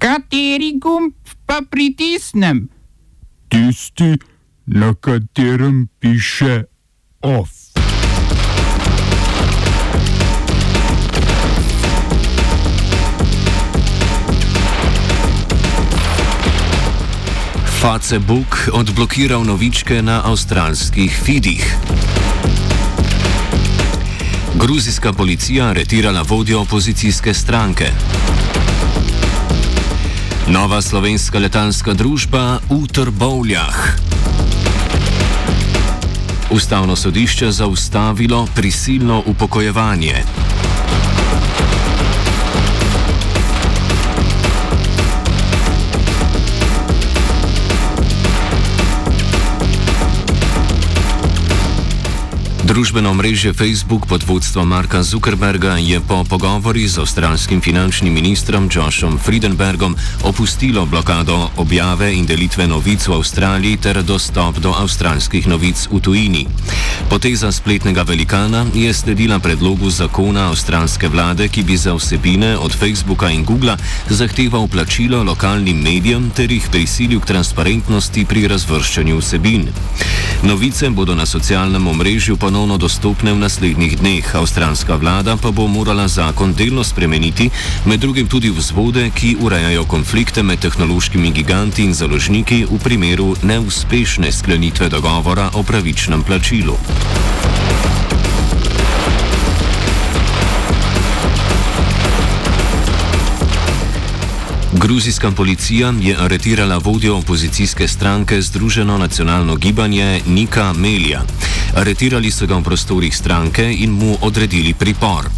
Kateri gumb pa pritisnem? Tisti, na katerem piše OF. Facebook odblokiral novičke na avstralskih feedih. Gruzijska policija aretirala vodjo opozicijske stranke. Nova slovenska letalska družba v Trbovljah. Ustavno sodišče zaustavilo prisilno upokojevanje. Družbeno mreže Facebook pod vodstvom Marka Zuckerberga je po pogovori z avstralskim finančnim ministrom Joshom Friedenbergom opustilo blokado objave in delitve novic v Avstraliji ter dostop do avstralskih novic v tujini. Poteza spletnega velikana je sledila predlogu zakona avstralske vlade, ki bi za vsebine od Facebooka in Google zahteval plačilo lokalnim medijem ter jih prisilil k transparentnosti pri razvrščanju vsebin. Novice bodo na socialnem omrežju ponovno dostopne v naslednjih dneh. Avstralska vlada pa bo morala zakon delno spremeniti, med drugim tudi vzvode, ki urejajo konflikte med tehnološkimi giganti in založniki v primeru neuspešne sklenitve dogovora o pravičnem plačilu. Gruzijska policija je aretirala vodjo opozicijske stranke Združeno nacionalno gibanje Nika Melija. Aretirali so ga v prostorih stranke in mu odredili pripor.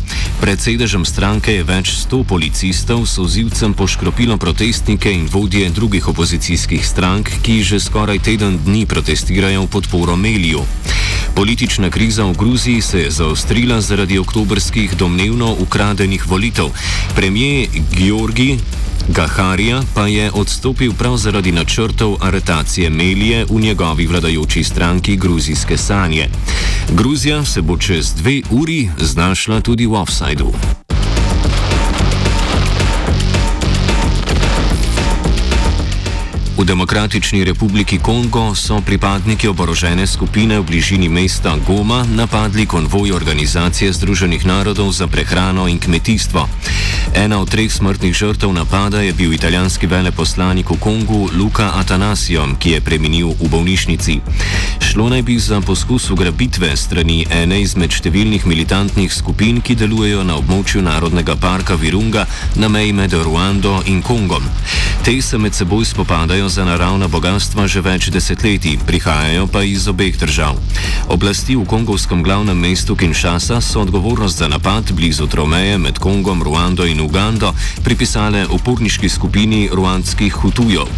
Pred sedežem stranke je več sto policistov s ozivcem poškropilo protestnike in vodje drugih opozicijskih strank, ki že skoraj teden dni protestirajo v podporo Meliju. Politična kriza v Gruziji se je zaostrila zaradi oktobrskih domnevno ukradenih volitev. Premijer Georgi Gaharija pa je odstopil prav zaradi načrtov aretacije Melije v njegovi vladajoči stranki Gruzijske sanje. Gruzija se bo čez dve uri znašla tudi v offsajdu. V Demokratični republiki Kongo so pripadniki oborožene skupine v bližini mesta Goma napadli konvoj Organizacije Združenih narodov za prehrano in kmetijstvo. Ena od treh smrtnih žrtev napada je bil italijanski veleposlanik v Kongu Luka Atanasio, ki je preminil v bolnišnici. Šlo naj bi za poskus ugrabitve strani ene izmed številnih militantnih skupin, ki delujejo na območju Narodnega parka Virunga na meji med Ruando in Kongom. Te se med seboj spopadajo za naravna bogatstva že več desetletij, prihajajo pa iz obeh držav. Oblasti v kongovskem glavnem mestu Kinshasa so odgovornost za napad blizu Tromeje med Kongom, Ruando in Ugando pripisale uporniški skupini ruandskih hutujov.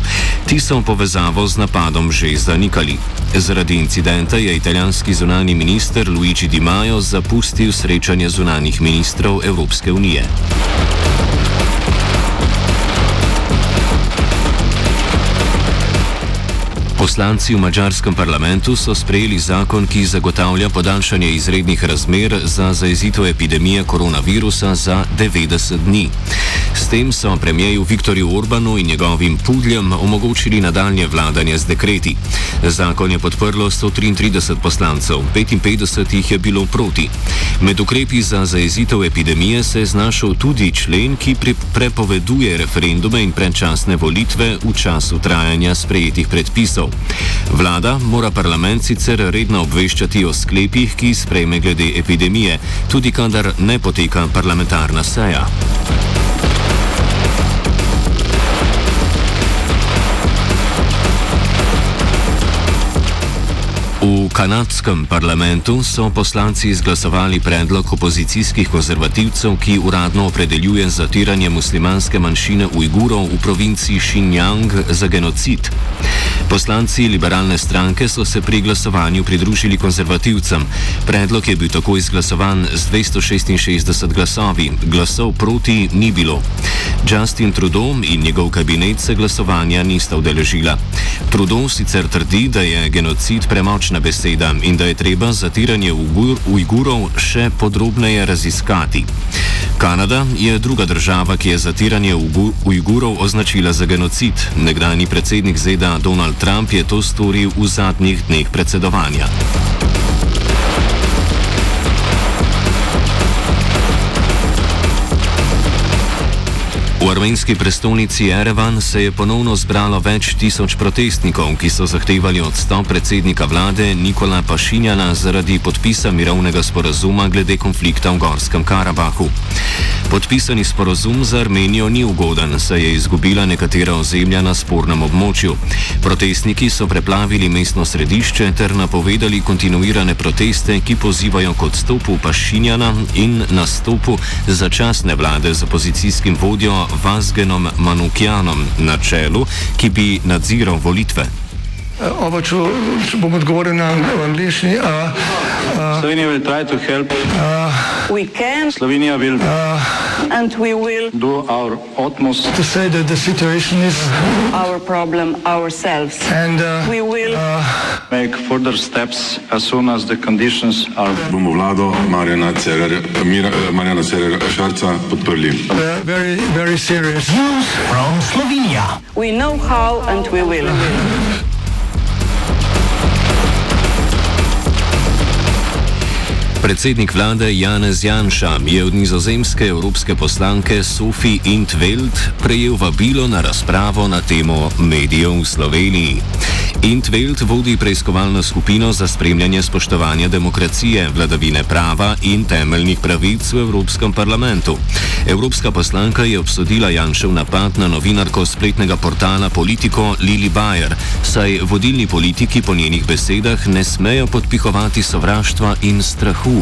Ti so povezavo z napadom že zanikali. Zaradi incidenta je italijanski zunani minister Luigi Di Maio zapustil srečanje zunanih ministrov Evropske unije. Poslanci v mačarskem parlamentu so sprejeli zakon, ki zagotavlja podaljšanje izrednih razmer za zaezitev epidemije koronavirusa za 90 dni. S tem so premijeju Viktorju Orbanu in njegovim pudljem omogočili nadaljne vladanje z dekreti. Zakon je podprlo 133 poslancev, 55 jih je bilo proti. Med ukrepi za zaezitev epidemije se je znašel tudi člen, ki prepoveduje referendume in predčasne volitve v času trajanja sprejetih predpisov. Vlada mora parlament sicer redno obveščati o sklepih, ki sprejme glede epidemije, tudi kadar ne poteka parlamentarna seja. Kanadskem parlamentu so poslanci izglasovali predlog opozicijskih konzervativcev, ki uradno opredeljuje zatiranje muslimanske manjšine Ujgurov v provinci Xinjiang za genocid. Poslanci liberalne stranke so se pri glasovanju pridružili konzervativcem. Predlog je bil tako izglasovan z 266 glasovi, glasov proti ni bilo. Justin Trudeau in njegov kabinet se glasovanja nista udeležila. Trudeau sicer trdi, da je genocid premočna beseda zaveda in da je treba zatiranje Ujgur, Ujgurov še podrobneje raziskati. Kanada je druga država, ki je zatiranje Ujgurov označila za genocid. Nekdani predsednik ZDA Donald Trump je to storil v zadnjih dneh predsedovanja. V armenski prestolnici Erevan se je ponovno zbralo več tisoč protestnikov, ki so zahtevali odstop predsednika vlade Nikola Pašinjana zaradi podpisa mirovnega sporazuma glede konflikta v Gorskem Karabahu. Podpisani sporazum za Armenijo ni ugoden, saj je izgubila nekatera ozemlja na spornem območju. Protestniki so preplavili mestno središče ter napovedali kontinuirane proteste, ki pozivajo k odstopu Pašinjana in nastopu začasne vlade z opozicijskim vodjo Vazgenom Manukjanom na čelu, ki bi nadziral volitve. Oba, če, če bom odgovoril na angliški. Slovenija bo poskušala pomagati. Slovenija bo naredila svoj utmost, da bo rekla, da je situacija naš problem, ourselves. In da bomo naredili nadaljnje korake, as soon as the conditions are. Bomo vlado Marjana Cererera Šarca podprli. Very, very serious news from Slovenija. We know how and we will. Predsednik vlade Janez Janša je od nizozemske evropske poslanke Sophie Intveld prejel vabilo na razpravo na temo medijev v Sloveniji. Intveld vodi preiskovalno skupino za spremljanje spoštovanja demokracije, vladavine prava in temeljnih pravic v Evropskem parlamentu. Evropska poslanka je obsodila Janšev napad na novinarko spletnega portala Politico Lili Bayer, saj vodilni politiki po njenih besedah ne smejo podpihovati sovraštva in strahu.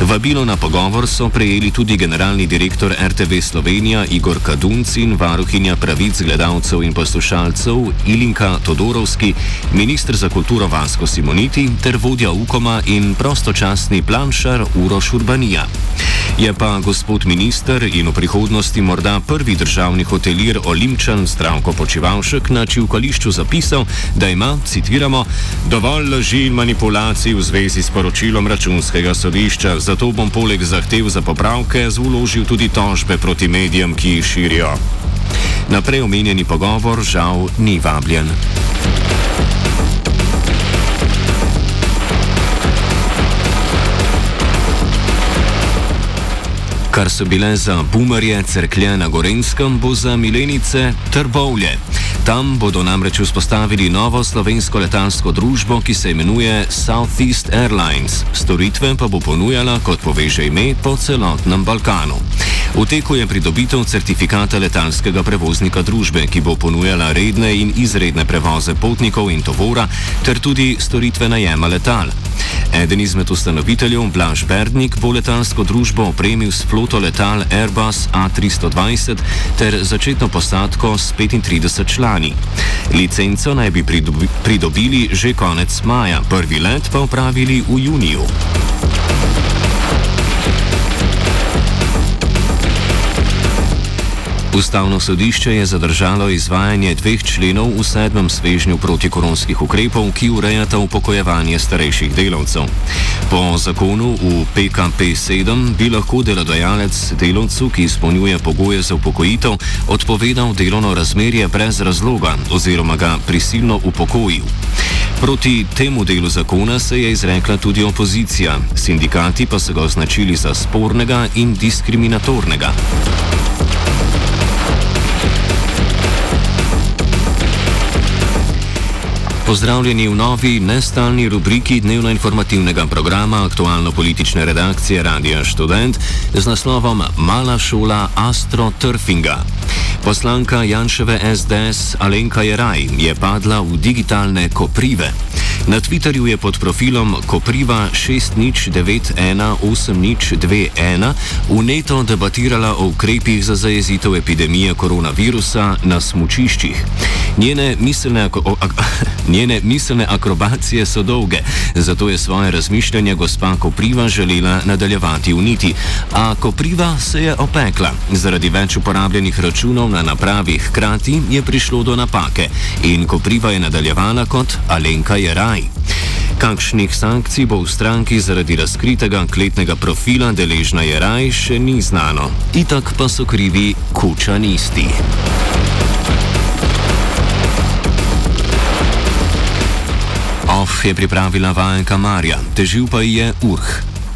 Vabilo na pogovor so prejeli tudi generalni direktor RTV Slovenija Igor Kadunc in varuhinja pravic gledalcev in poslušalcev Ilinka Todorovski, ministr za kulturo Vasko Simoniti ter vodja Ukoma in prostočasni planšar Uroš Urbanija. Je pa gospod minister in v prihodnosti morda prvi državni hotelir Olimčan Zdravko Počivalšek na čivkališču zapisal, da ima, citiramo, dovolj laži in manipulacij v zvezi s poročilom računskega sodišča, zato bom poleg zahtev za popravke zložil tudi tožbe proti medijem, ki jih širijo. Naprej omenjeni pogovor žal ni vabljen. Kar so bile za bumerje crklje na Gorenskem, bo za milenice trbovlje. Tam bodo namreč vzpostavili novo slovensko letalsko družbo, ki se imenuje Southeast Airlines. Storitve pa bo ponujala, kot poveže ime, po celotnem Balkanu. V teku je pridobitev certifikata letalskega prevoznika družbe, ki bo ponujala redne in izredne prevoze potnikov in tovora, ter tudi storitve najema letal. Eden izmed ustanoviteljev, Blaž Berdnik, bo letalsko družbo opremil s floto letal Airbus A320 ter začetno posadko s 35 člani. Licenco naj bi pridobili že konec maja, prvi let pa upravili v juniju. Ustavno sodišče je zadržalo izvajanje dveh členov v sedmem svežnju protikoronskih ukrepov, ki urejata upokojevanje starejših delavcev. Po zakonu v PKP 7 bi lahko delodajalec delavcu, ki izpolnjuje pogoje za upokojitev, odpovedal delovno razmerje brez razloga oziroma ga prisilno upokojil. Proti temu delu zakona se je izrekla tudi opozicija, sindikati pa so ga označili za spornega in diskriminatornega. Pozdravljeni v novi, nestalni rubriki dnevno-informativnega programa aktualno-politične redakcije Radia Student z naslovom Mala šola astroturfinga. Poslanka Janševe SDS Alenka Jeraj je padla v digitalne koprive. Na Twitterju je pod profilom Kopriva 60918021 vneto debatirala o ukrepih za zajezitev epidemije koronavirusa na smučiščih. Njene miselne, njene miselne akrobacije so dolge, zato je svoje razmišljanje gospa Kopriva želela nadaljevati v niti. A Kopriva se je opekla. Zaradi več uporabljenih računov na napravi hkrati je prišlo do napake in Kopriva je nadaljevala kot Alenka Jeraj. Kakšnih sankcij bo v stranki zaradi razkritega kletnega profila deležna je raj, še ni znano. Itak pa so krivi kučanisti. OF je pripravila vajenka Marja, težil pa ji je urh.